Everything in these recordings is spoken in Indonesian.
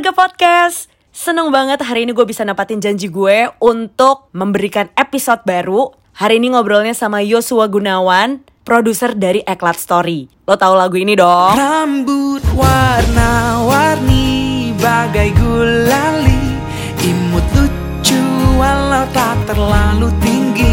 warga podcast. Seneng banget hari ini gue bisa nepatin janji gue untuk memberikan episode baru. Hari ini ngobrolnya sama Yosua Gunawan, produser dari Eklat Story. Lo tau lagu ini dong? Rambut warna-warni bagai gulali Imut lucu walau tak terlalu tinggi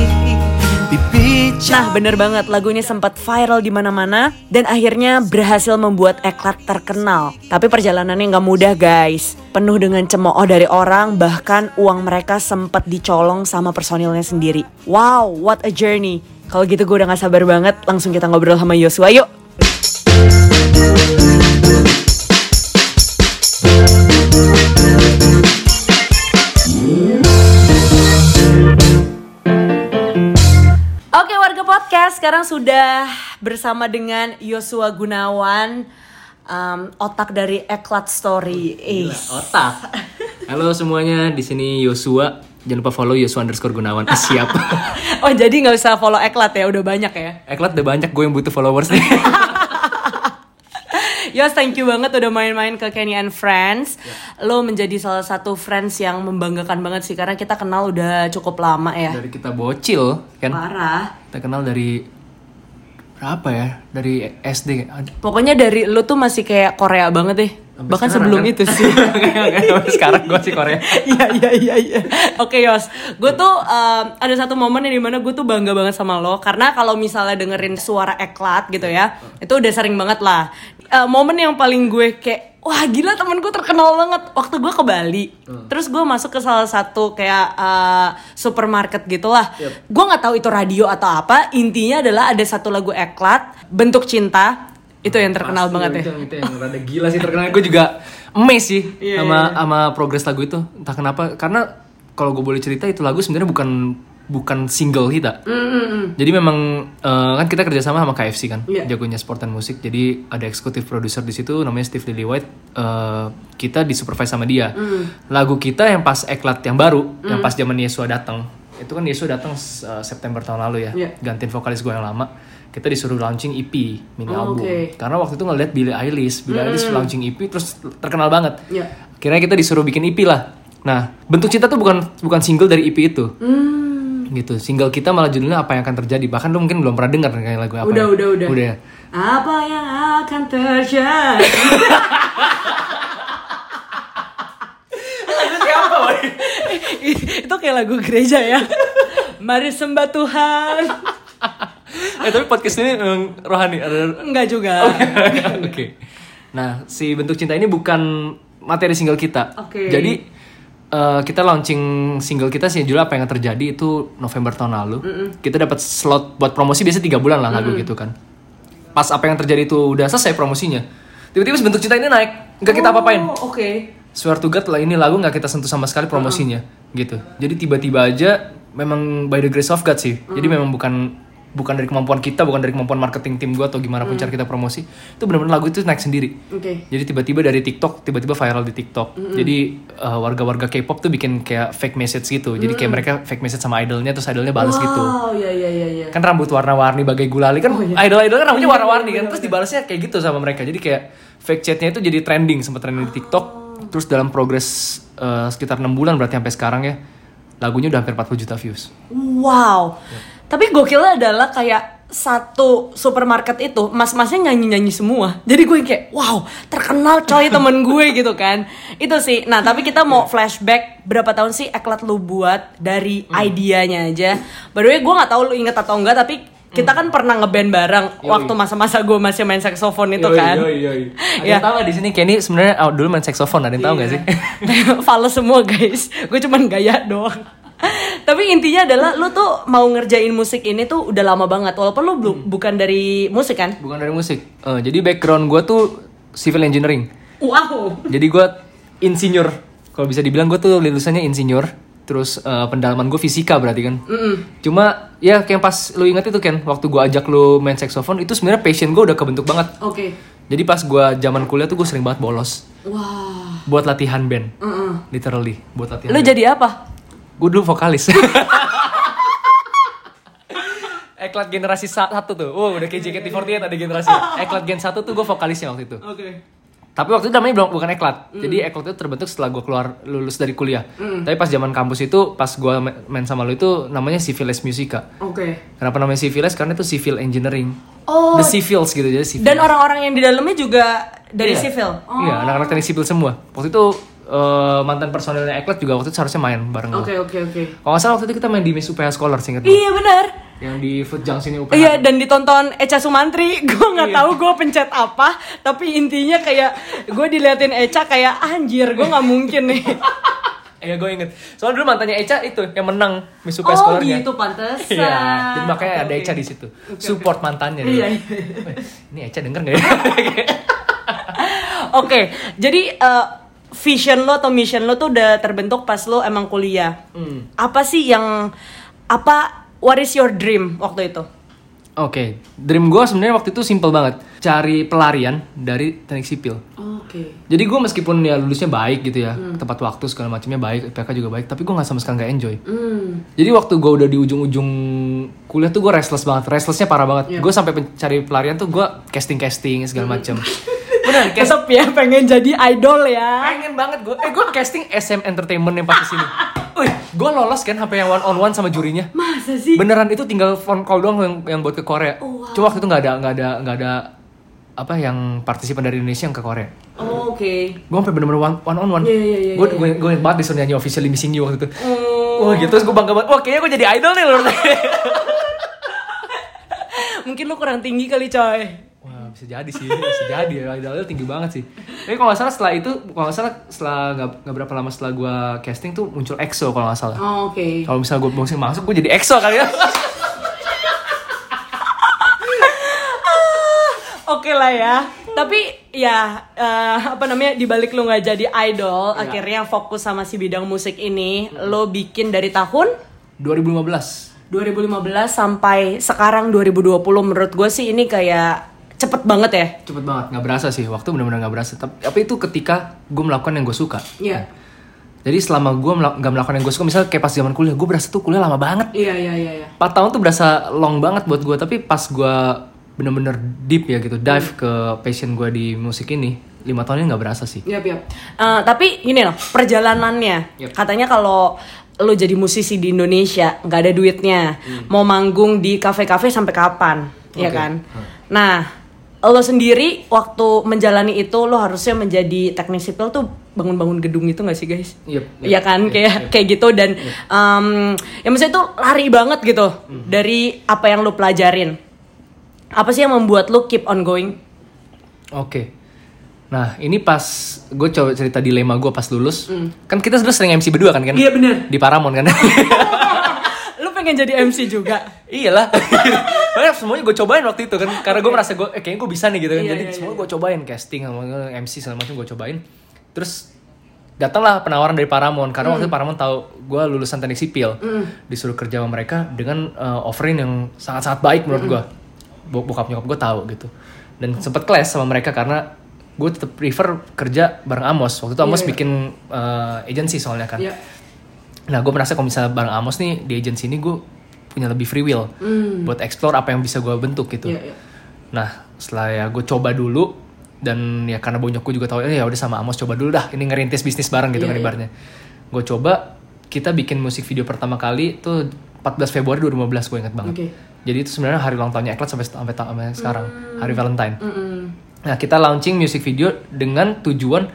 Nah bener banget lagu ini sempat viral di mana-mana dan akhirnya berhasil membuat Eklat terkenal. Tapi perjalanannya nggak mudah guys, penuh dengan cemooh dari orang bahkan uang mereka sempat dicolong sama personilnya sendiri. Wow, what a journey. Kalau gitu gue udah gak sabar banget, langsung kita ngobrol sama Yosua yuk. Sekarang sudah bersama dengan Yosua Gunawan um, otak dari Eklat Story. Eh, Otak. Halo semuanya, di sini Yosua. Jangan lupa follow Yosua underscore Gunawan. Ah, siap. oh jadi nggak usah follow Eklat ya, udah banyak ya. Eklat udah banyak, gue yang butuh followers nih. Yos, thank you banget udah main-main ke Kenny and Friends. Lo menjadi salah satu friends yang membanggakan banget sih karena kita kenal udah cukup lama ya. dari kita bocil, kan? Parah. Kita kenal dari berapa ya? Dari SD. Pokoknya dari lo tuh masih kayak Korea banget deh. Sampai Bahkan sebelum kan? itu sih. Sekarang gue sih Korea. Iya iya iya iya. Oke Yos, gue tuh um, ada satu momen yang di mana gue tuh bangga banget sama lo karena kalau misalnya dengerin suara eklat gitu ya, itu udah sering banget lah. Uh, momen yang paling gue kayak wah gila temen gue terkenal banget waktu gue ke Bali. Terus gue masuk ke salah satu kayak uh, supermarket gitulah. Gue nggak tahu itu radio atau apa. Intinya adalah ada satu lagu eklat bentuk cinta itu yang terkenal Pasti, banget ya. itu, Itu yang rada gila sih terkenal. Gue juga emes sih Iya, sama iya. sama progres lagu itu. Entah kenapa, karena kalau gue boleh cerita itu lagu sebenarnya bukan bukan single kita. Jadi memang eh, kan kita kerjasama sama KFC kan, Iya. jagonya sport dan musik. Jadi ada eksekutif produser di situ namanya Steve Lillywhite. Eh, kita disupervise sama dia. Lagu kita yang pas eklat yang baru, yang pas zaman Yesua datang. Itu kan Yesua datang eh, September tahun lalu ya, Iya. gantiin vokalis gue yang lama. Kita disuruh launching EP mini Oh, album. oke. Karena waktu itu ngeliat Billie Eilish, Billie Eilish launching EP terus terkenal banget. Iya. Akhirnya kita disuruh bikin EP lah. Nah, bentuk cinta tuh bukan bukan single dari EP itu. Hmm. Gitu. Single kita malah judulnya apa yang akan terjadi. Bahkan lu mungkin belum pernah dengar kayak lagu apa. Udah, ya. udah, udah. Udah. ya? Apa yang akan terjadi? itu kayak lagu gereja ya. Mari sembah Tuhan. eh tapi podcast ini emang rohani ada Enggak juga. Oke. Nah, si bentuk cinta ini bukan materi single kita. Oke. Jadi eh, kita launching single kita sih judul apa yang terjadi itu November tahun lalu. Kita dapat slot buat promosi biasa tiga bulan lah lagu gitu kan. Pas apa yang terjadi itu udah selesai promosinya. Tiba-tiba bentuk cinta ini naik, nggak kita apa-apain. Oh, Oke. Swear to God lah ini lagu nggak kita sentuh sama sekali promosinya gitu. Jadi tiba-tiba aja memang by the grace of God sih. Jadi memang bukan bukan dari kemampuan kita, bukan dari kemampuan marketing tim gue atau gimana pun cara kita promosi. Itu benar-benar lagu itu naik sendiri. Oke. Jadi tiba-tiba dari TikTok tiba-tiba viral di TikTok. Jadi uh, warga-warga K-pop tuh bikin kayak fake message gitu. Jadi kayak mereka fake message sama idolnya terus idolnya balas gitu. Oh iya iya iya iya. Kan rambut warna-warni bagai gulali kan idol-idol kan rambutnya warna-warni kan. Terus dibalasnya kayak gitu sama mereka. Jadi kayak fake chatnya itu jadi trending sempat trending di TikTok. Terus dalam progres uh, sekitar 6 bulan berarti sampai sekarang ya lagunya udah hampir 40 juta views. Wow. Tapi gokilnya adalah kayak satu supermarket itu mas-masnya nyanyi-nyanyi semua. Jadi gue kayak wow terkenal coy temen gue gitu kan. Itu sih. Nah tapi kita mau flashback berapa tahun sih Eklat lu buat dari idenya aja. By the way gue nggak tahu lu inget atau enggak tapi kita kan pernah ngeband bareng waktu masa-masa gue masih main saksofon itu kan. Ada Ya. tahu di sini Kenny sebenarnya oh, dulu main saxophone ada yang tahu nggak sih? Fales semua guys Gue cuman gaya doang Tapi intinya adalah Lu tuh mau ngerjain musik ini tuh udah lama banget Walaupun lu belum bukan dari musik kan Bukan dari musik. Eh, jadi background gue tuh civil engineering. Wow Jadi gue insinyur. Kalau bisa dibilang gue tuh lulusannya insinyur. Terus eh, pendalaman gue fisika berarti kan. Cuma ya kayak pas lu inget itu kan waktu gue ajak lu main saxophone itu sebenarnya passion gue udah kebentuk banget. Oke Jadi pas gue zaman kuliah tuh gue sering banget bolos Wah buat latihan band. Literally buat latihan. Lu jadi apa? Gue dulu vokalis. Eklat generasi sa- satu tuh. Oh, udah kayak JKT48 ada generasi. Eklat gen satu tuh gue vokalisnya waktu itu. Oke Tapi waktu itu namanya belum bukan eklat. Jadi eklat itu terbentuk setelah gue keluar lulus dari kuliah. Tapi pas zaman kampus itu pas gue main sama lu itu namanya Civiles Musica. Oke. Kenapa namanya Civiles? Karena itu civil engineering. Oh. The civils gitu jadi civil. Dan orang-orang yang di dalamnya juga dari Iya. sivil. Oh. Iya, anak-anak teknik sipil semua. Waktu itu eh, mantan personelnya Eklat juga waktu itu seharusnya main bareng. Oke oke oke. Kalau nggak salah waktu itu kita main di Miss UPH Scholar singkat gue. Iya benar. Yang di Food Junction UPH. Iya dan ditonton Eca Sumantri, gue nggak Iya. tahu gue pencet apa, tapi intinya kayak gue diliatin Eca kayak anjir, gue nggak mungkin nih. Iya gue inget. Soalnya dulu mantannya Eca itu yang menang Miss UPH oh Scholar-nya. gitu pantesan. Iya, jadi makanya Oke, ada. Eca di situ. Support mantannya. dia. Iya, iya. Ini Eca denger gak ya? Oke, jadi eh, vision lo atau mission lo tuh udah terbentuk pas lo emang kuliah. Hmm. Apa sih yang apa? What is your dream waktu itu? Oke, dream gue sebenarnya waktu itu simple banget. Cari pelarian dari teknik sipil. Oke. Jadi gue meskipun ya lulusnya baik gitu ya, Hmm. tepat waktu segala macamnya baik, IPK juga baik, tapi gue nggak sama sekali nggak enjoy. Hmm. Jadi waktu gue udah di ujung-ujung kuliah tuh gue restless banget, restlessnya parah banget. Iya. Gue sampai cari pelarian tuh gue casting casting Hmm. segala macam. Bener, cast- Tetep ya pengen jadi idol ya. pengen banget gue. Eh gue casting SM Entertainment yang pas. Wih, gue lolos kan sampai yang one on one sama jurinya. Masa sih? Beneran itu tinggal phone call doang yang, yang buat ke Korea. Oh, wow. Cuma waktu itu nggak ada nggak ada nggak ada apa yang partisipan dari Indonesia yang ke Korea. Oh, Oke. Gue sampai bener-bener one, one on one. Iya, iya, iya, Gue gue gue banget disuruh nyanyi officially missing you waktu itu. Oh. Wah gitu terus gue bangga banget. Wah kayaknya gue jadi idol nih loh. Mungkin lu kurang tinggi kali coy. Bisa jadi sih, bisa jadi ya idolnya tinggi banget sih. Tapi kalau nggak salah setelah itu, kalau nggak salah setelah nggak berapa lama setelah gue casting tuh muncul EXO kalau nggak salah. Oh, Oke. Kalau misalnya gue masuk masuk, gue jadi EXO kali ya. Oke lah ya. Tapi ya eh, apa namanya dibalik lu nggak jadi idol, Iya. akhirnya fokus sama si bidang musik ini, lo bikin dari tahun 2015. 2015 sampai sekarang 2020 menurut gue sih ini kayak cepet banget ya. Cepet banget, nggak berasa sih. Waktu benar-benar nggak berasa. Tapi, tapi itu ketika gue melakukan yang gue suka. Iya. Jadi selama gue nggak melakukan yang gue suka, misalnya kayak pas zaman kuliah, gue berasa tuh kuliah lama banget. Iya iya iya. iya. 4 tahun tuh berasa long banget buat gue. Tapi pas gue bener-bener deep ya gitu, dive ke passion gue di musik ini, lima tahun ini nggak berasa sih. Yap, yap. Eh, tapi ini loh perjalanannya. Yap. Katanya kalau lo jadi musisi di Indonesia nggak ada duitnya, mau manggung di kafe-kafe sampai kapan, ya Oke. kan? Nah, lo sendiri waktu menjalani itu lo harusnya menjadi teknik sipil tuh bangun-bangun gedung itu nggak sih guys? Yep, yep, Iya kan yep, kayak yep. kayak gitu dan em, ya maksudnya itu lari banget gitu dari apa yang lo pelajarin. Apa sih yang membuat lo keep on going? Oke. Nah, ini pas gue coba cerita dilema gue pas lulus. Kan kita sudah sering MC berdua kan kan? Iya, bener. Di Paramount kan? lo pengen jadi MC juga? Iyalah. Makanya semuanya gue cobain waktu itu kan. Karena gue merasa gue, eh, kayaknya gue bisa nih gitu kan. Iya, Jadi iya, semua iya. gue cobain casting sama MC segala macam gue cobain. Terus datanglah penawaran dari Paramount karena Hmm. waktu itu Paramount tahu gue lulusan teknik sipil disuruh kerja sama mereka dengan uh, offering yang sangat-sangat baik menurut Hmm. gue Bo- bokap nyokap gue tahu gitu dan sempet clash sama mereka karena gue tetap prefer kerja bareng Amos waktu itu Amos Iya, iya. bikin uh, agency soalnya kan Iya. Nah, gue merasa kalau misalnya bareng Amos nih di agency ini gue punya lebih free will buat explore apa yang bisa gue bentuk gitu. Iya, iya. Nah, setelah ya gue coba dulu dan ya karena bonyokku juga tahu eh, ya udah sama Amos coba dulu dah ini ngerintis bisnis bareng gitu Iya, kan iya. ibaratnya. Gue coba kita bikin musik video pertama kali tuh 14 Februari 2015 gue ingat banget. Oke. Jadi itu sebenarnya hari ulang tahunnya Eklat sampai sampai, sampai sekarang, Hmm. hari Valentine. Mm-mm. Nah, kita launching music video dengan tujuan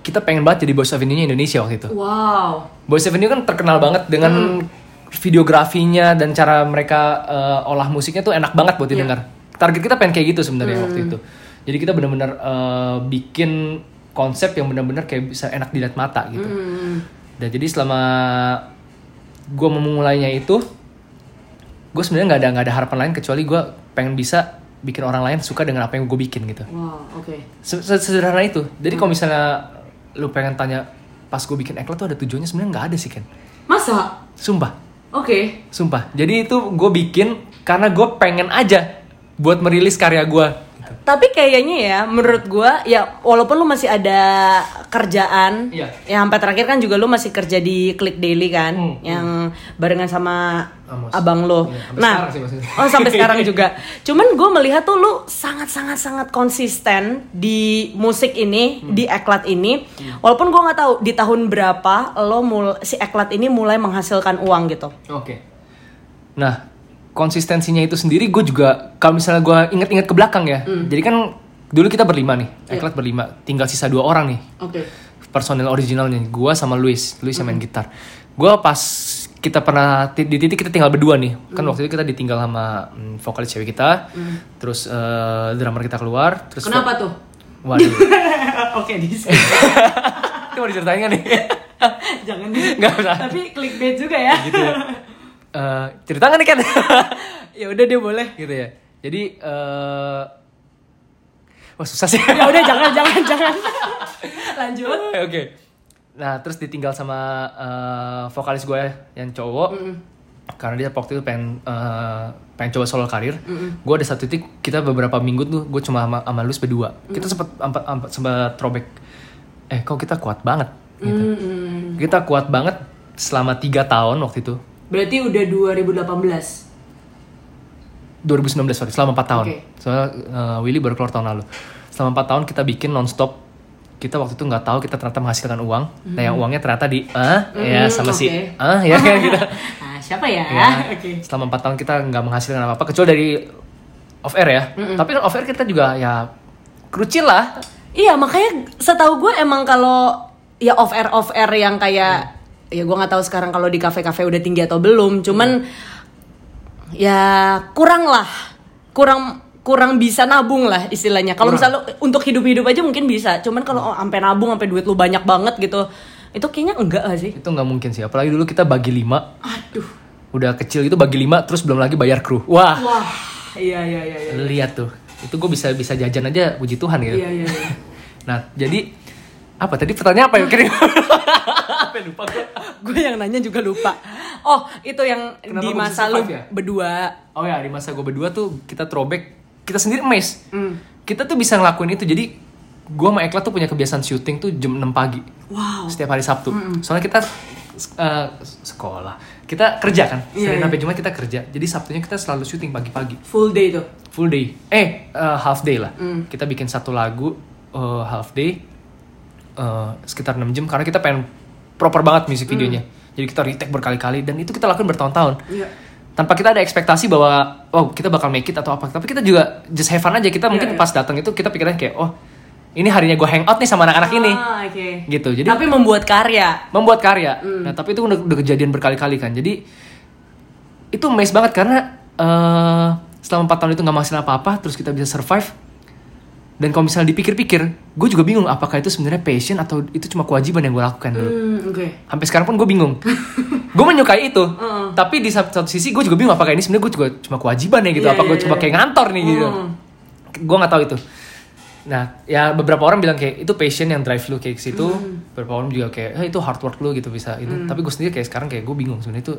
kita pengen banget jadi Boys Avenue-nya Indonesia waktu itu. Wow. Boys Avenue kan terkenal banget dengan videografinya dan cara mereka eh, olah musiknya tuh enak banget buat didengar. Target kita pengen kayak gitu sebenarnya waktu itu. Jadi kita benar-benar eh, bikin konsep yang benar-benar kayak bisa enak dilihat mata gitu. Mm. Dan jadi selama gue memulainya itu, gue sebenarnya nggak ada nggak ada harapan lain kecuali gue pengen bisa bikin orang lain suka dengan apa yang gue bikin gitu. Wow, oke. Se- Sederhana itu. Jadi kalau misalnya lu pengen tanya pas gue bikin eklat tuh ada tujuannya sebenarnya nggak ada sih kan. Masa? Sumpah, Oke. sumpah. Jadi itu gue bikin karena gue pengen aja buat merilis karya gue. Tapi kayaknya ya, menurut gua ya walaupun lu masih ada kerjaan, Iya. ya sampai terakhir kan juga lu masih kerja di Click Daily kan, Hmm, yang barengan sama Amos. abang lo. Iya, sampai nah, sekarang sih maksudnya. oh sampai sekarang juga. Cuman gue melihat tuh lu sangat sangat sangat konsisten di musik ini, Hmm. di eklat ini. Walaupun gua nggak tahu di tahun berapa lo mul si eklat ini mulai menghasilkan uang gitu. Oke. Nah, konsistensinya itu sendiri gue juga kalau misalnya gue inget-inget ke belakang ya. Jadi kan dulu kita berlima nih, Eklat berlima, tinggal sisa dua orang nih. Oke. Personil originalnya, gue sama Luis, Luis yang main gitar. Gue pas kita pernah di titik kita tinggal berdua nih, kan waktu itu kita ditinggal sama mm, vokalis cewek kita, terus eh, drummer kita keluar, terus Kenapa tuh? Waduh, Oke, di itu mau diceritain kan nih? Jangan di Nggak usah. Tapi clickbait juga ya. gitu ya. Eh, cerita nggak nih kan? ya udah dia boleh. gitu ya. Jadi eh wah susah sih. Ya udah jangan jangan jangan. Lanjut. Oke. Nah, terus ditinggal sama eh, vokalis gue yang cowok. Karena dia waktu itu pengen eh, pengen coba solo karir. Gue ada satu titik kita beberapa minggu tuh gue cuma sama, sama Luis berdua. Kita sempat sempat sempat- sempat throwback. Eh, kok kita kuat banget gitu. Kita kuat banget selama tiga tahun waktu itu. Berarti udah 2018. 2019 sorry, selama 4 tahun. Oke. Soalnya eh, Willy baru keluar tahun lalu. Selama 4 tahun kita bikin nonstop. Kita waktu itu nggak tahu kita ternyata menghasilkan uang. Nah yang uangnya ternyata di ah ya sama si oke. ah ya kan gitu. Nah, siapa ya? ya. Oke. Selama 4 tahun kita nggak menghasilkan apa-apa kecuali dari off air ya. Tapi off air kita juga ya krucil lah. Iya, makanya setahu gue emang kalau ya off air off air yang kayak ya gue nggak tahu sekarang kalau di kafe-kafe udah tinggi atau belum. Cuman ya kurang lah. Kurang kurang bisa nabung lah istilahnya. Kalau misalnya untuk hidup-hidup aja mungkin bisa. Cuman kalau oh, sampai nabung sampai duit lu banyak banget gitu. Itu kayaknya enggak gak sih? Itu nggak mungkin sih. Apalagi dulu kita bagi 5 Aduh. Udah kecil itu bagi 5 terus belum lagi bayar kru. Wah. Wah. Iya iya iya iya. Lihat tuh. Itu gue bisa bisa jajan aja puji Tuhan gitu. Iya iya iya. Nah, jadi apa tadi pertanyaan apa ya? Kira apa lupa gue. gue yang nanya juga lupa. Oh, itu yang Kenapa di masa lu ya? berdua. Oh ya, di masa gue berdua tuh kita throwback, kita sendiri emes. Hmm. Kita tuh bisa ngelakuin itu. Jadi gue sama Ekla tuh punya kebiasaan syuting tuh jam 6 pagi. Wow. Setiap hari Sabtu. Soalnya kita eh, sekolah. Kita kerja kan. Iya, Senin iya. sampai Jumat kita kerja. Jadi Sabtunya kita selalu syuting pagi-pagi. Full day tuh. Full day. Eh, eh, half day lah. Hmm. Kita bikin satu lagu eh, half day eh, sekitar 6 jam karena kita pengen proper banget musik videonya. Jadi kita retake berkali-kali dan itu kita lakukan bertahun-tahun. Iya. Tanpa kita ada ekspektasi bahwa oh kita bakal make it atau apa. Tapi kita juga just have fun aja. Kita mungkin iya. pas datang itu kita pikirnya kayak oh ini harinya gue hangout nih sama anak-anak ini. Ah, oke. Gitu. Jadi Tapi membuat karya. membuat karya. Nah, tapi itu udah, udah kejadian berkali-kali kan. Jadi itu amazed banget karena eh selama 4 tahun itu nggak menghasilkan apa-apa, terus kita bisa survive. Dan kalau misalnya dipikir-pikir, gue juga bingung apakah itu sebenarnya passion atau itu cuma kewajiban yang gue lakukan dulu. Hmm, oke. Sampai sekarang pun gue bingung. gue menyukai itu, tapi di satu, satu sisi gue juga bingung apakah ini sebenarnya gue juga cuma kewajiban ya gitu, Iya, apa gue iya, cuma iya. kayak ngantor nih gitu. Hmm. Gue nggak tahu itu. Nah, ya beberapa orang bilang kayak itu passion yang drive lu kayak situ. Hmm. Beberapa orang juga kayak, "Eh, itu hard work lu gitu bisa itu. Tapi gue sendiri kayak sekarang kayak gue bingung sebenarnya itu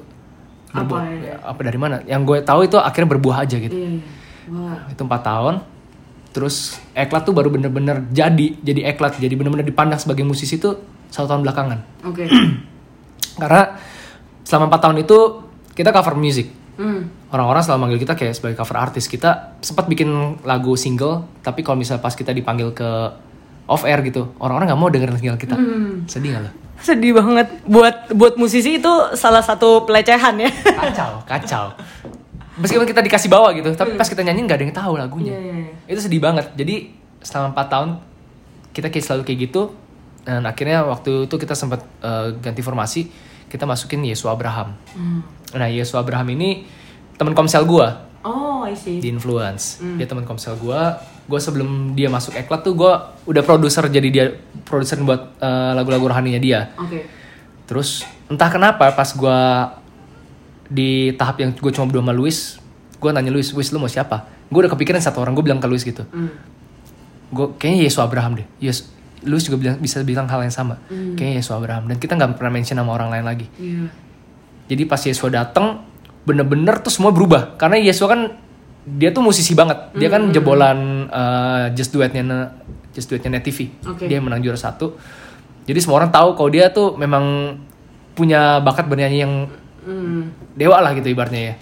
Apa berbuah ya? apa dari mana? Yang gue tahu itu akhirnya berbuah aja gitu. Iya, iya. Wah. Itu empat tahun. Terus eklat tuh baru bener-bener jadi, jadi eklat, jadi bener-bener dipandang sebagai musisi tuh satu tahun belakangan. Oke. Karena selama empat tahun itu kita cover music. Hmm. Orang-orang selalu manggil kita kayak sebagai cover artis. Kita sempat bikin lagu single, tapi kalau misalnya pas kita dipanggil ke off air gitu, orang-orang nggak mau dengerin single kita. Sedih gak lo? Sedih banget. Buat buat musisi itu salah satu pelecehan ya. Kacau, kacau. Meskipun kita dikasih bawa gitu, tapi pas kita nyanyiin nggak ada yang tahu lagunya. Iya, iya, iya. Itu sedih banget. Jadi selama 4 tahun kita kayak selalu kayak gitu. Dan akhirnya waktu itu kita sempat eh, ganti formasi, kita masukin Yesu Abraham. Nah Yesu Abraham ini teman komsel gua Oh, I see. di influence. Dia teman komsel gua. Gua sebelum dia masuk eklat tuh gua udah produser jadi dia produser buat eh, lagu-lagu rohaninya dia. Oke. Terus entah kenapa pas gua di tahap yang gue cuma berdua sama Luis, gue nanya Luis, Luis lu mau siapa? Gue udah kepikiran satu orang, gue bilang ke Luis gitu. Hmm. Gue kayaknya Yesus Abraham deh. Yes, Luis juga bilang, bisa bilang hal yang sama. Kayaknya Yesus Abraham. Dan kita nggak pernah mention nama orang lain lagi. Iya. Jadi pas Yesus datang, bener-bener tuh semua berubah. Karena Yesus kan dia tuh musisi banget. Dia kan jebolan eh, Just Duetnya Just Duetnya Net TV. Oke. Dia menang juara satu. Jadi semua orang tahu kalau dia tuh memang punya bakat bernyanyi yang Hmm. dewa lah gitu ibaratnya ya.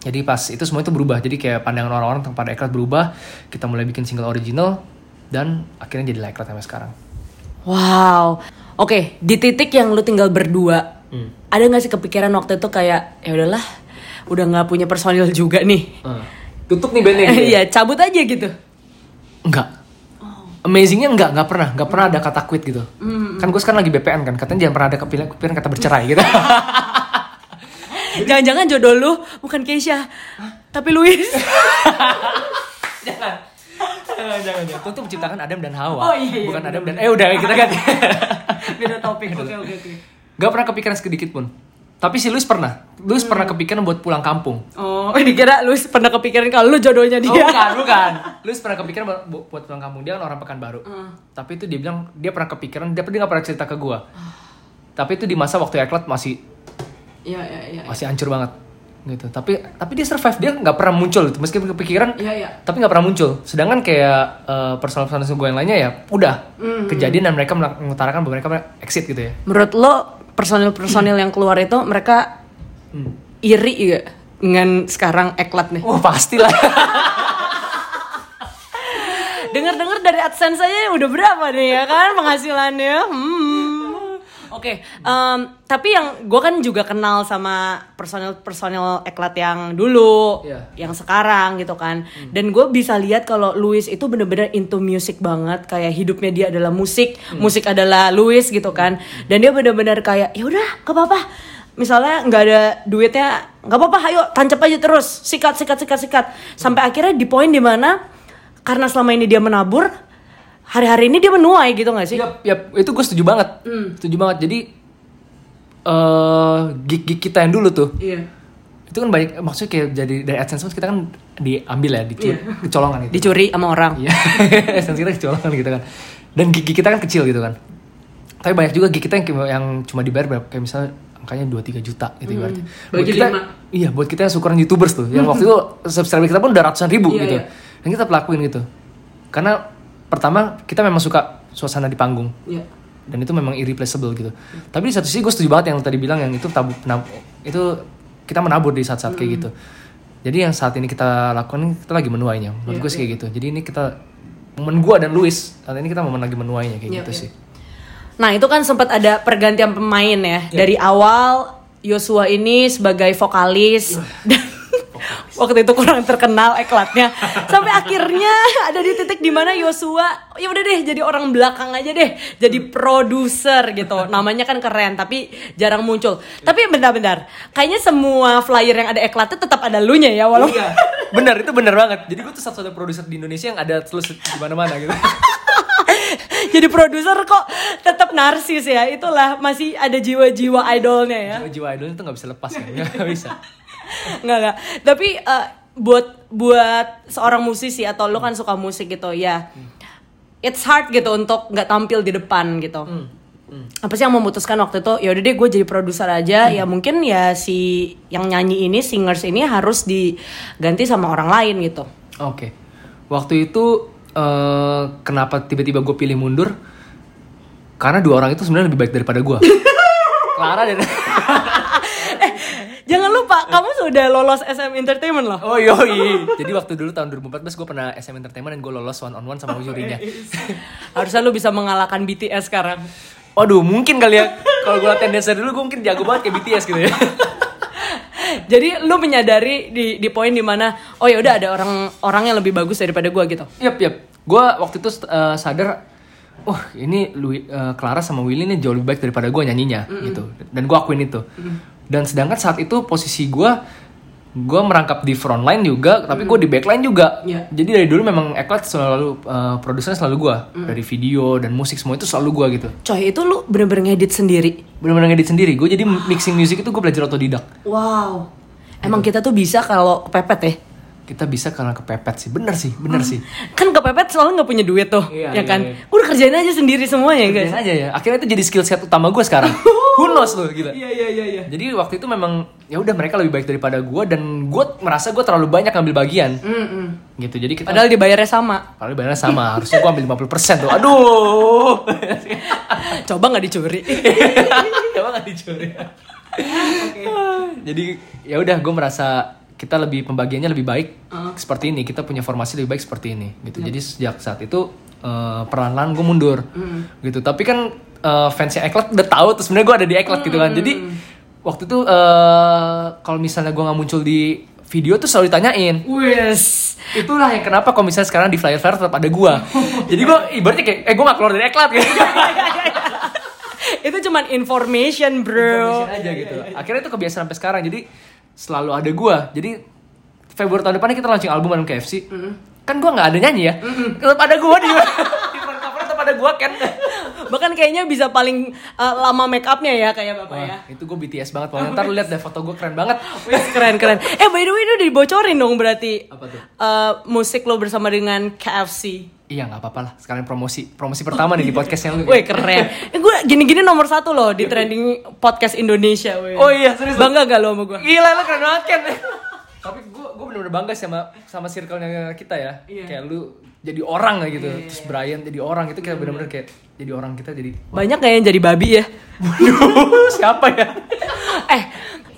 Jadi pas itu semua itu berubah. Jadi kayak pandangan orang-orang tentang pada Eklat berubah. Kita mulai bikin single original dan akhirnya jadi Eklat sampai sekarang. Wow. Oke, di titik yang lu tinggal berdua, Hmm. ada nggak sih kepikiran waktu itu kayak ya udahlah, udah nggak punya personil juga nih. Tutup nih bandnya gitu. ya? Iya, cabut aja gitu. Enggak. Amazingnya enggak, enggak pernah, enggak pernah ada kata quit gitu. Kan gue sekarang lagi BPN kan, katanya jangan pernah ada kepikiran kata bercerai gitu. Jangan-jangan jodoh lu bukan Keisha, tapi Luis. jangan. Jangan, jangan, jangan. Tuh menciptakan Adam dan Hawa. Oh, iya, iya, Bukan Adam dan, eh udah kita kan. Beda topik. Oke, oke, oke. Gak pernah kepikiran sedikit pun. Tapi si Luis pernah. Luis pernah kepikiran buat pulang kampung. Oh, dikira Luis pernah kepikiran kalau lu jodohnya dia. Oh, bukan, bukan. Luis pernah kepikiran buat, buat pulang kampung. Dia kan orang Pekanbaru. Tapi itu dia bilang dia pernah kepikiran, dia dia pernah cerita ke gua. Tapi itu di masa waktu Eklat masih Iya, iya, iya. masih hancur banget gitu. Tapi tapi dia survive, dia nggak pernah muncul gitu. Meskipun kepikiran, Iya, iya. tapi nggak pernah muncul. Sedangkan kayak eh, personal-personal gue yang lainnya ya udah kejadian dan mereka mengutarakan bahwa mereka exit gitu ya. Menurut lo personil-personil yang keluar itu mereka iri gak dengan sekarang eklat nih? Wah pastilah. Dengar-dengar dari AdSense aja udah berapa nih ya kan penghasilannya? Hmm. Oke, em, tapi yang gue kan juga kenal sama personil-personil eklat yang dulu, Iya. yang sekarang gitu kan. Dan gue bisa lihat kalau Louis itu bener-bener into music banget, kayak hidupnya dia adalah musik, musik adalah Louis gitu kan. Dan dia bener-bener kayak ya udah, gak apa-apa. Misalnya nggak ada duitnya, nggak apa-apa, ayo tancap aja terus, sikat, sikat, sikat, sikat, sampai akhirnya di poin di mana karena selama ini dia menabur, hari-hari ini dia menuai gitu nggak sih? Yap, yap, itu gue setuju banget. Setuju banget. Jadi eh gig-gig kita yang dulu tuh, Iya. itu kan banyak maksudnya kayak jadi dari AdSense kita kan diambil ya, dicuri, kecolongan gitu. Dicuri sama orang. Iya, AdSense kita kecolongan gitu kan. Dan gig-gig kita kan kecil gitu kan. Tapi banyak juga gig kita yang, yang cuma dibayar berapa kayak misalnya angkanya 2 3 juta gitu ibaratnya. Buat kita iya, buat kita yang syukuran YouTubers tuh. Yang waktu itu subscriber kita pun udah ratusan ribu Iya, gitu. iya. Dan kita pelakuin gitu. Karena pertama kita memang suka suasana di panggung Iya. dan itu memang irreplaceable gitu. Tapi di satu sisi gue setuju banget yang tadi bilang yang itu tabu penab- itu kita menabur di saat-saat kayak gitu. Jadi yang saat ini kita lakukan kita lagi menuainya. Menurut Iya, gue sih kayak gitu. Jadi ini kita momen gue dan Luis saat ini kita momen lagi menuainya kayak Iya, gitu iya. sih. Nah itu kan sempat ada pergantian pemain ya dari awal Yosua ini sebagai vokalis dan waktu itu kurang terkenal eklatnya sampai akhirnya ada di titik di mana Yosua ya udah deh jadi orang belakang aja deh jadi produser gitu namanya kan keren tapi jarang muncul tapi bentar-bentar kayaknya semua flyer yang ada eklatnya tetap ada lu nya ya walaupun Iya. bener itu bener banget. Jadi gue tuh satu-satunya produser di Indonesia yang ada terus di mana-mana gitu. jadi produser kok tetap narsis ya itulah masih ada jiwa-jiwa idolnya ya Jiwa idolnya tuh nggak bisa lepas kan, nggak bisa. Nggak nggak. Tapi eh, buat buat seorang musisi atau lo kan suka musik gitu ya. It's hard gitu untuk nggak tampil di depan gitu. Apa sih yang memutuskan waktu itu? Ya udah deh gue jadi produser aja. Ya mungkin ya si yang nyanyi ini singers ini harus diganti sama orang lain gitu. Oke. Waktu itu eh, kenapa tiba-tiba gue pilih mundur? Karena dua orang itu sebenarnya lebih baik daripada gue. Clara dan jangan lupa kamu sudah lolos SM Entertainment loh Oh yoi. Jadi waktu dulu tahun 2014 gue pernah SM Entertainment dan gue lolos one on one sama jurinya. harusnya lu bisa mengalahkan BTS sekarang Waduh, mungkin kali ya. Kalau gue latihan dancer dulu gue mungkin jago banget kayak BTS gitu ya. jadi lu menyadari di di poin di mana oh ya udah ada orang orang yang lebih bagus daripada gue gitu Yap, yap. Gue waktu itu eh, sadar, wah ini Louis, eh, Clara sama Willy ini jauh lebih baik daripada gue nyanyinya gitu. Dan gue akuin itu. Dan sedangkan saat itu posisi gue, gue merangkap di front line juga, tapi gue di backline juga. Iya. Jadi dari dulu memang Eklat selalu eh, produsernya selalu gue, dari video dan musik semua itu selalu gue gitu. coy itu lu bener-bener ngedit sendiri Bener-bener ngedit sendiri. Gue jadi mixing music itu gue belajar otodidak. Wow. Emang kita tuh bisa kalau kepepet ya? Kita bisa karena kepepet sih, bener sih, bener sih. Kan kepepet soalnya nggak punya duit tuh, Iya, ya iya, kan? iya. Udah kerjain aja sendiri semuanya guys. Kerjain aja ya. Akhirnya itu jadi skill set utama gue sekarang. Who knows loh, gila. Iya iya iya iya. Jadi waktu itu memang ya udah mereka lebih baik daripada gue dan gue merasa gue terlalu banyak ngambil bagian Mm-mm. gitu jadi kita Padahal dibayarnya sama. Padahal bayarnya sama, harusnya gue ambil 50% tuh. Aduh. Coba nggak dicuri. Coba nggak dicuri. Jadi ya udah gue merasa kita lebih pembagiannya lebih baik seperti ini. Kita punya formasi lebih baik seperti ini gitu. Jadi sejak saat itu eh, perlahan-lahan gue mundur gitu. Tapi kan eh, fansnya Eklat udah tahu terus sebenarnya gue ada di Eklat gitu kan. Jadi waktu itu eh, kalau misalnya gue nggak muncul di video tuh selalu ditanyain Wes. itulah yang kenapa kalau misalnya sekarang di flyer flyer tetap ada gua jadi gua ibaratnya kayak eh gua gak keluar dari eklat gitu Itu cuman information, bro. Information aja gitu akhirnya itu kebiasaan sampai sekarang jadi selalu ada gua jadi Februari tahun depan kita launching album bareng KFC kan gua nggak ada nyanyi ya tetap ada gua di di front cover tetap ada gua kan Bahkan kayaknya bisa paling uh, lama make upnya ya kayak bapak ya. Wah, itu gue BTS banget pokoknya ntar lu lihat deh foto gue keren banget keren keren. Eh by the way itu dibocorin dong berarti. Apa tuh? Eh, musik lo bersama dengan KFC. Iya nggak apa-apa lah sekalian promosi promosi pertama nih di podcastnya lu Wih keren. Eh, gue gini-gini nomor satu loh di trending podcast Indonesia. Weh. Oh iya, serius? Bangga gak lo sama gue? Gila lu keren banget kan. Tapi gue gue bener-bener bangga sih sama sama circle-nya kita ya. Iya. Kayak lu jadi orang lah gitu. Terus Brian jadi orang itu kayak bener-bener kayak jadi orang kita jadi Banyak gak yang jadi babi ya? Waduh, siapa ya? eh,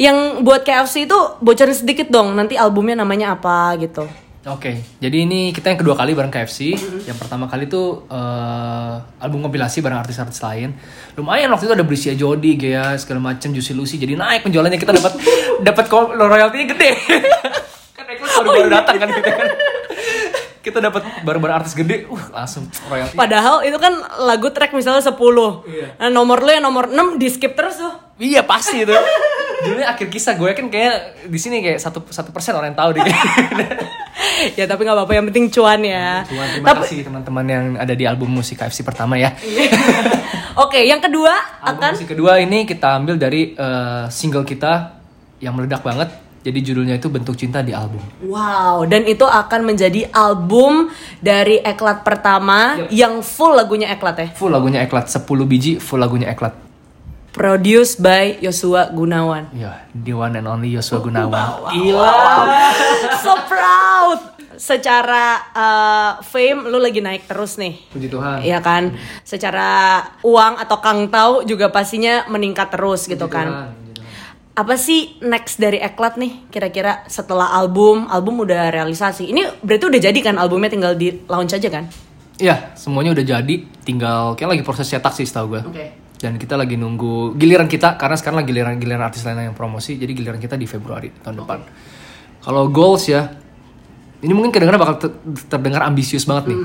yang buat KFC itu bocorin sedikit dong. Nanti albumnya namanya apa gitu. Oke, jadi ini kita yang kedua kali bareng KFC. Yang pertama kali tuh eh, album kompilasi bareng artis-artis lain. Lumayan waktu itu ada Brisia Jody, Gea, segala macam, Juicy Lucy. Jadi naik penjualannya kita dapat dapat royaltinya gede. kan Eklo baru baru datang kan kita kan. Kita dapat baru-baru artis gede, uh langsung royalti. Padahal itu kan lagu track misalnya 10. Nah, nomor lo yang nomor 6 di skip terus tuh. Iya pasti itu. Dulunya akhir kisah gue kan kayak di sini kayak satu satu persen orang yang tahu deh. ya tapi nggak apa-apa yang penting cuan ya. Cuma terima Tapi kasih teman-teman yang ada di album musik KFC pertama ya. oke, yang kedua Album akan musik kedua ini kita ambil dari eh, single kita yang meledak banget. Jadi judulnya itu Bentuk Cinta di album. Wow, dan itu akan menjadi album dari Eklat pertama yang full lagunya Eklat ya. Full lagunya Eklat, 10 biji full lagunya Eklat. Produced by Yosua Gunawan. Ya, the one and only Yosua Gunawan. so proud. Secara uh, fame lu lagi naik terus nih. Puji Tuhan. Iya kan? Secara uang atau kang tahu juga pastinya meningkat terus gitu Puji kan. Tuhan, puji Tuhan. Apa sih next dari Eklat nih kira-kira setelah album? Album udah realisasi. Ini berarti udah jadi kan albumnya tinggal di launch aja kan? Iya, semuanya udah jadi, tinggal kayak lagi proses cetak sih setahu gue. Oke. Dan kita lagi nunggu giliran kita karena sekarang lagi giliran giliran artis lain yang promosi, jadi giliran kita di Februari tahun depan. Kalau goals ya, ini mungkin kedengaran bakal ter- terdengar ambisius banget nih.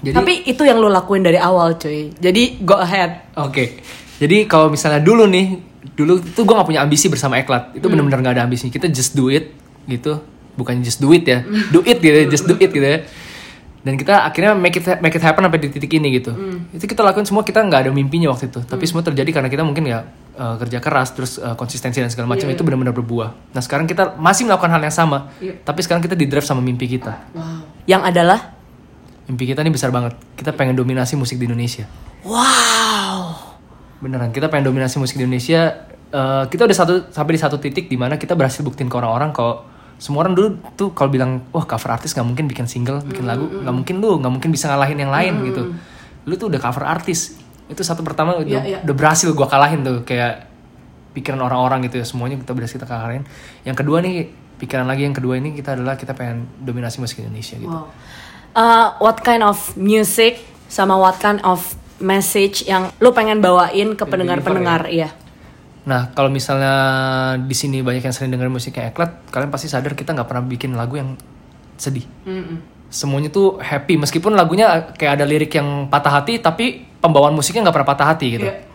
Jadi Tapi itu yang lo lakuin dari awal cuy. Jadi go ahead. Oke. Jadi kalau misalnya dulu nih, dulu tuh gue gak punya ambisi bersama Eklat. Itu bener-bener gak ada ambisi. Kita just do it gitu. Bukan just do it ya. Do it gitu ya, just do it gitu ya. Dan kita akhirnya make it make it happen sampai di titik ini gitu. Itu kita lakuin semua kita nggak ada mimpinya waktu itu. Tapi semua terjadi karena kita mungkin ya eh, kerja keras terus eh, konsistensi dan segala macam itu benar-benar berbuah. Nah, sekarang kita masih melakukan hal yang sama. Tapi sekarang kita di drive sama mimpi kita. Yang adalah Mimpi kita ini besar banget. Kita pengen dominasi musik di Indonesia. wow. Beneran, kita pengen dominasi musik di Indonesia. Eh, kita udah satu sampai di satu titik di mana kita berhasil buktiin ke orang-orang kalau semua orang dulu tuh kalau bilang, wah cover artis nggak mungkin bikin single, bikin lagu, nggak mungkin lu, nggak mungkin bisa ngalahin yang lain gitu. Lu tuh udah cover artis, itu satu pertama udah, Iya, iya. udah berhasil gua kalahin tuh kayak pikiran orang-orang gitu ya semuanya kita berhasil kita kalahin. Yang kedua nih pikiran lagi yang kedua ini kita adalah kita pengen dominasi musik Indonesia gitu. Wow. Uh, what kind of music sama what kind of message yang lu pengen bawain ke pendengar-pendengar iya. Nah, kalau misalnya di sini banyak yang sering dengerin musiknya Eklat, kalian pasti sadar kita nggak pernah bikin lagu yang sedih. Semuanya tuh happy, meskipun lagunya kayak ada lirik yang patah hati, tapi pembawaan musiknya nggak pernah patah hati gitu. Iya.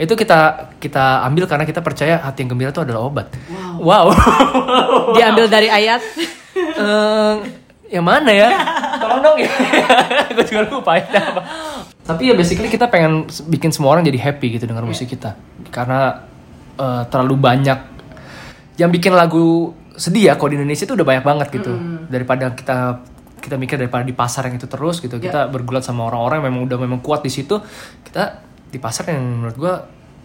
Itu kita kita ambil karena kita percaya hati yang gembira itu adalah obat. Wow. Diambil dari ayat. Eh, yang mana ya? Tolong dong ya. Gue juga lupa ya apa. Tapi ya basically kita pengen bikin semua orang jadi happy gitu dengan musik kita. Karena eh, terlalu banyak yang bikin lagu sedih ya kalau di Indonesia itu udah banyak banget gitu. Daripada kita kita mikir daripada di pasar yang itu terus gitu. Kita bergulat sama orang-orang yang memang udah memang kuat di situ. Kita di pasar yang menurut gua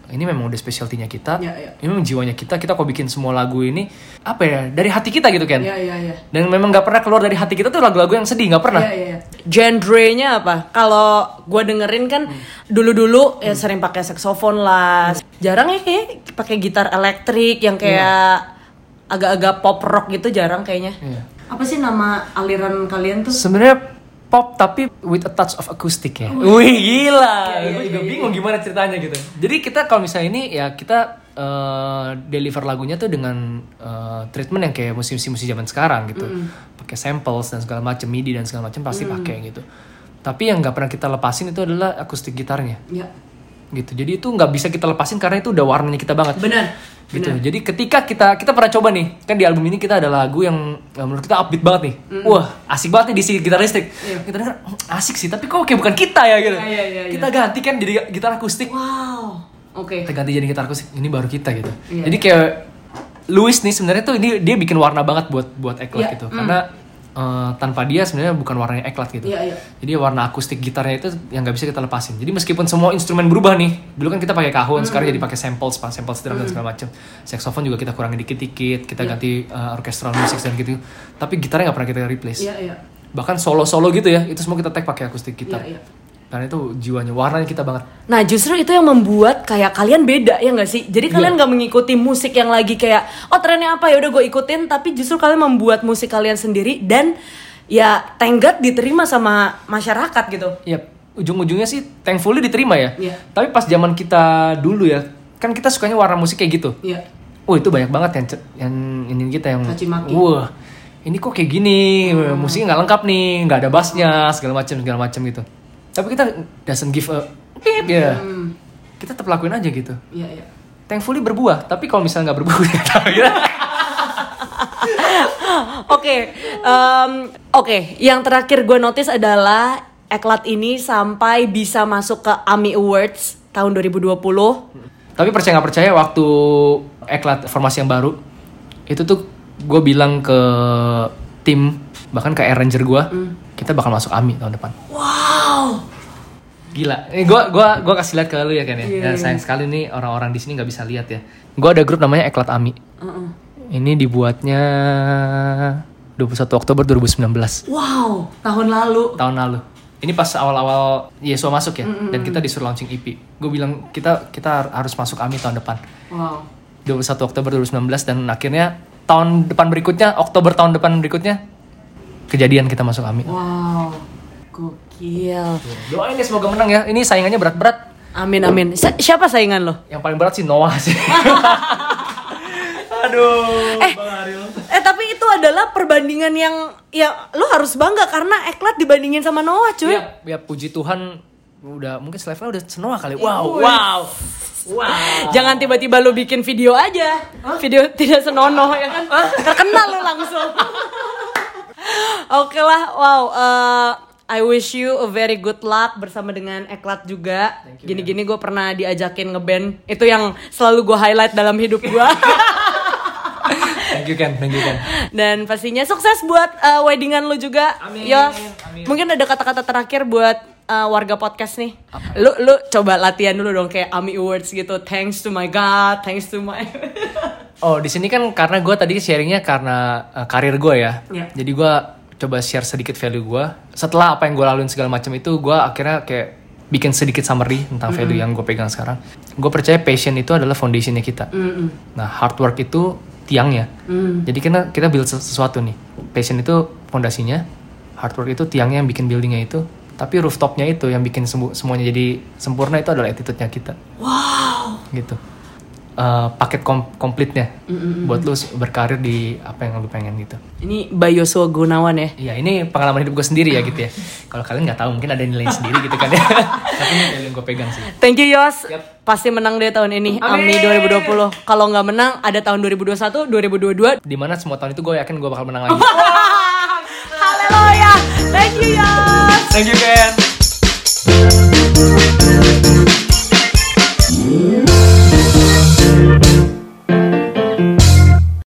ini memang udah specialty-nya kita Iya, iya. ini memang jiwanya kita kita kok bikin semua lagu ini apa ya dari hati kita gitu kan Iya, iya, iya. dan memang nggak pernah keluar dari hati kita tuh lagu-lagu yang sedih nggak pernah Iya, iya, iya. Genre-nya apa? Kalau gue dengerin kan dulu-dulu ya sering pakai saksofon lah. Jarang ya kayak pakai gitar elektrik yang kayak agak-agak pop rock gitu jarang kayaknya. Iya. Apa sih nama aliran kalian tuh? sebenarnya pop tapi with a touch of acoustic ya. Oh, Wih gila, gue juga bingung gimana ceritanya gitu. Jadi kita kalau misalnya ini ya kita eh, deliver lagunya tuh dengan eh, treatment yang kayak musisi-musisi zaman sekarang gitu, pakai samples dan segala macam MIDI dan segala macam pasti pakai gitu. Tapi yang nggak pernah kita lepasin itu adalah akustik gitarnya Ya. Gitu. Jadi itu nggak bisa kita lepasin karena itu udah warnanya kita banget Benar. gitu. Jadi ketika kita kita pernah coba nih, kan di album ini kita ada lagu yang eh, menurut kita upbeat banget nih. Wah, asik banget nih di si gitar listrik. Kita denger "Hmm, asik sih, tapi kok kayak bukan kita ya gitu. Iya, iya, iya, kita ganti kan jadi gitar akustik. Wow. Oke. Kita ganti jadi gitar akustik. Ini baru kita gitu. Iya. Jadi kayak Louis nih sebenarnya tuh ini dia bikin warna banget buat buat eklat Iya, gitu. Karena eh, tanpa dia sebenarnya bukan warnanya eklat gitu. Iya, iya. Jadi warna akustik gitarnya itu yang nggak bisa kita lepasin. Jadi meskipun semua instrumen berubah nih, dulu kan kita pakai kahun, sekarang jadi pakai samples, pak samples drum dan segala macam. Saxophone juga kita kurangin dikit-dikit, kita ganti uh, orchestral music dan gitu. Tapi gitarnya nggak pernah kita replace. Iya, iya. Bahkan solo-solo gitu ya, itu semua kita tag pakai akustik gitar. Iya, iya. Karena itu jiwanya, warnanya kita banget. Nah justru itu yang membuat kayak kalian beda ya nggak sih? Jadi kalian nggak mengikuti musik yang lagi kayak oh trennya apa ya udah gue ikutin, tapi justru kalian membuat musik kalian sendiri dan ya tenggat diterima sama masyarakat gitu. Iya, ujung-ujungnya sih thankfully diterima ya. Iya. Tapi pas zaman kita dulu ya, kan kita sukanya warna musik kayak gitu. Iya. Oh itu banyak banget yang yang ini kita yang wah ini kok kayak gini musiknya nggak lengkap nih nggak ada bassnya segala macam segala macam gitu tapi kita doesn't give a beep ya kita tetap lakuin aja gitu Iya iya. thankfully berbuah tapi kalau misalnya nggak berbuah ya Oke, oke. Yang terakhir gue notice adalah Eklat ini sampai bisa masuk ke AMI Awards tahun 2020. tapi percaya nggak percaya waktu eklat formasi yang baru itu tuh gue bilang ke tim bahkan ke arranger gue kita bakal masuk AMI tahun depan Wow. Gila. Ini gua gua gua kasih lihat ke lu ya kan ya. Iya, Dan sayang sekali nih orang-orang di sini nggak bisa lihat ya. Gua ada grup namanya Eklat Ami. Uh-uh. Ini dibuatnya 21 Oktober 2019 Wow, tahun lalu. tahun lalu. Ini pas awal-awal Yesua masuk ya dan kita disuruh launching EP. Gue bilang kita kita harus masuk AMI tahun depan. Wow. 21 Oktober 2019 dan akhirnya tahun depan berikutnya Oktober tahun depan berikutnya kejadian kita masuk AMI. Wow. Gokil. Doain ya semoga menang ya. Ini saingannya berat-berat. Amin amin. Si- siapa saingan lo? Yang paling berat sih Noah sih. Aduh, Eh, Bang Ariel. Eh tapi itu adalah perbandingan yang ya lo harus bangga karena Eklat dibandingin sama Noah cuy. Ya, ya puji Tuhan udah mungkin selevelnya udah senoa kali. Wow, wow. Wow. Jangan tiba-tiba lo bikin video aja. Video tidak senonoh ya kan. Terkenal lo langsung. Oke lah, wow. eh, I wish you a very good luck bersama dengan Eklat juga. Gini-gini gue pernah diajakin ngeband. Itu yang selalu gue highlight dalam hidup gue. Thank you Ken, thank you Ken. Dan pastinya sukses buat uh, weddingan lu juga. Amin, Yos. amin. Mungkin ada kata-kata terakhir buat uh, warga podcast nih. Lu lu coba latihan dulu dong kayak AMI Awards gitu. Thanks to my God, thanks to my Oh, di sini kan karena gue tadi sharingnya karena uh, karir gue ya. Iya. Jadi gue coba share sedikit value gue. Setelah apa yang gue laluin segala macam itu, gue akhirnya kayak bikin sedikit summary tentang value yang gue pegang sekarang. Gue percaya passion itu adalah foundationnya kita. Nah, hard work itu tiangnya. Jadi kita kita build ses- sesuatu nih. Passion itu fondasinya, hard work itu tiangnya yang bikin buildingnya itu. Tapi rooftopnya itu yang bikin semu- semuanya jadi sempurna itu adalah attitude-nya kita. Wow. Gitu. Eh, paket kom- komplitnya buat lu berkarir di apa yang lu pengen gitu. Ini Bayosua Gunawan ya. Iya ini pengalaman hidup gue sendiri ya gitu ya. Kalau kalian nggak tahu mungkin ada nilai sendiri gitu kan ya. Tapi ini yang gue pegang sih. Thank you Yos. Yap. Pasti menang deh tahun ini. Amin. AMI 2020. Kalau nggak menang ada tahun 2021, 2022. Di mana semua tahun itu gue yakin gue bakal menang lagi. Haleluya. Thank you Yos. Thank you Ken.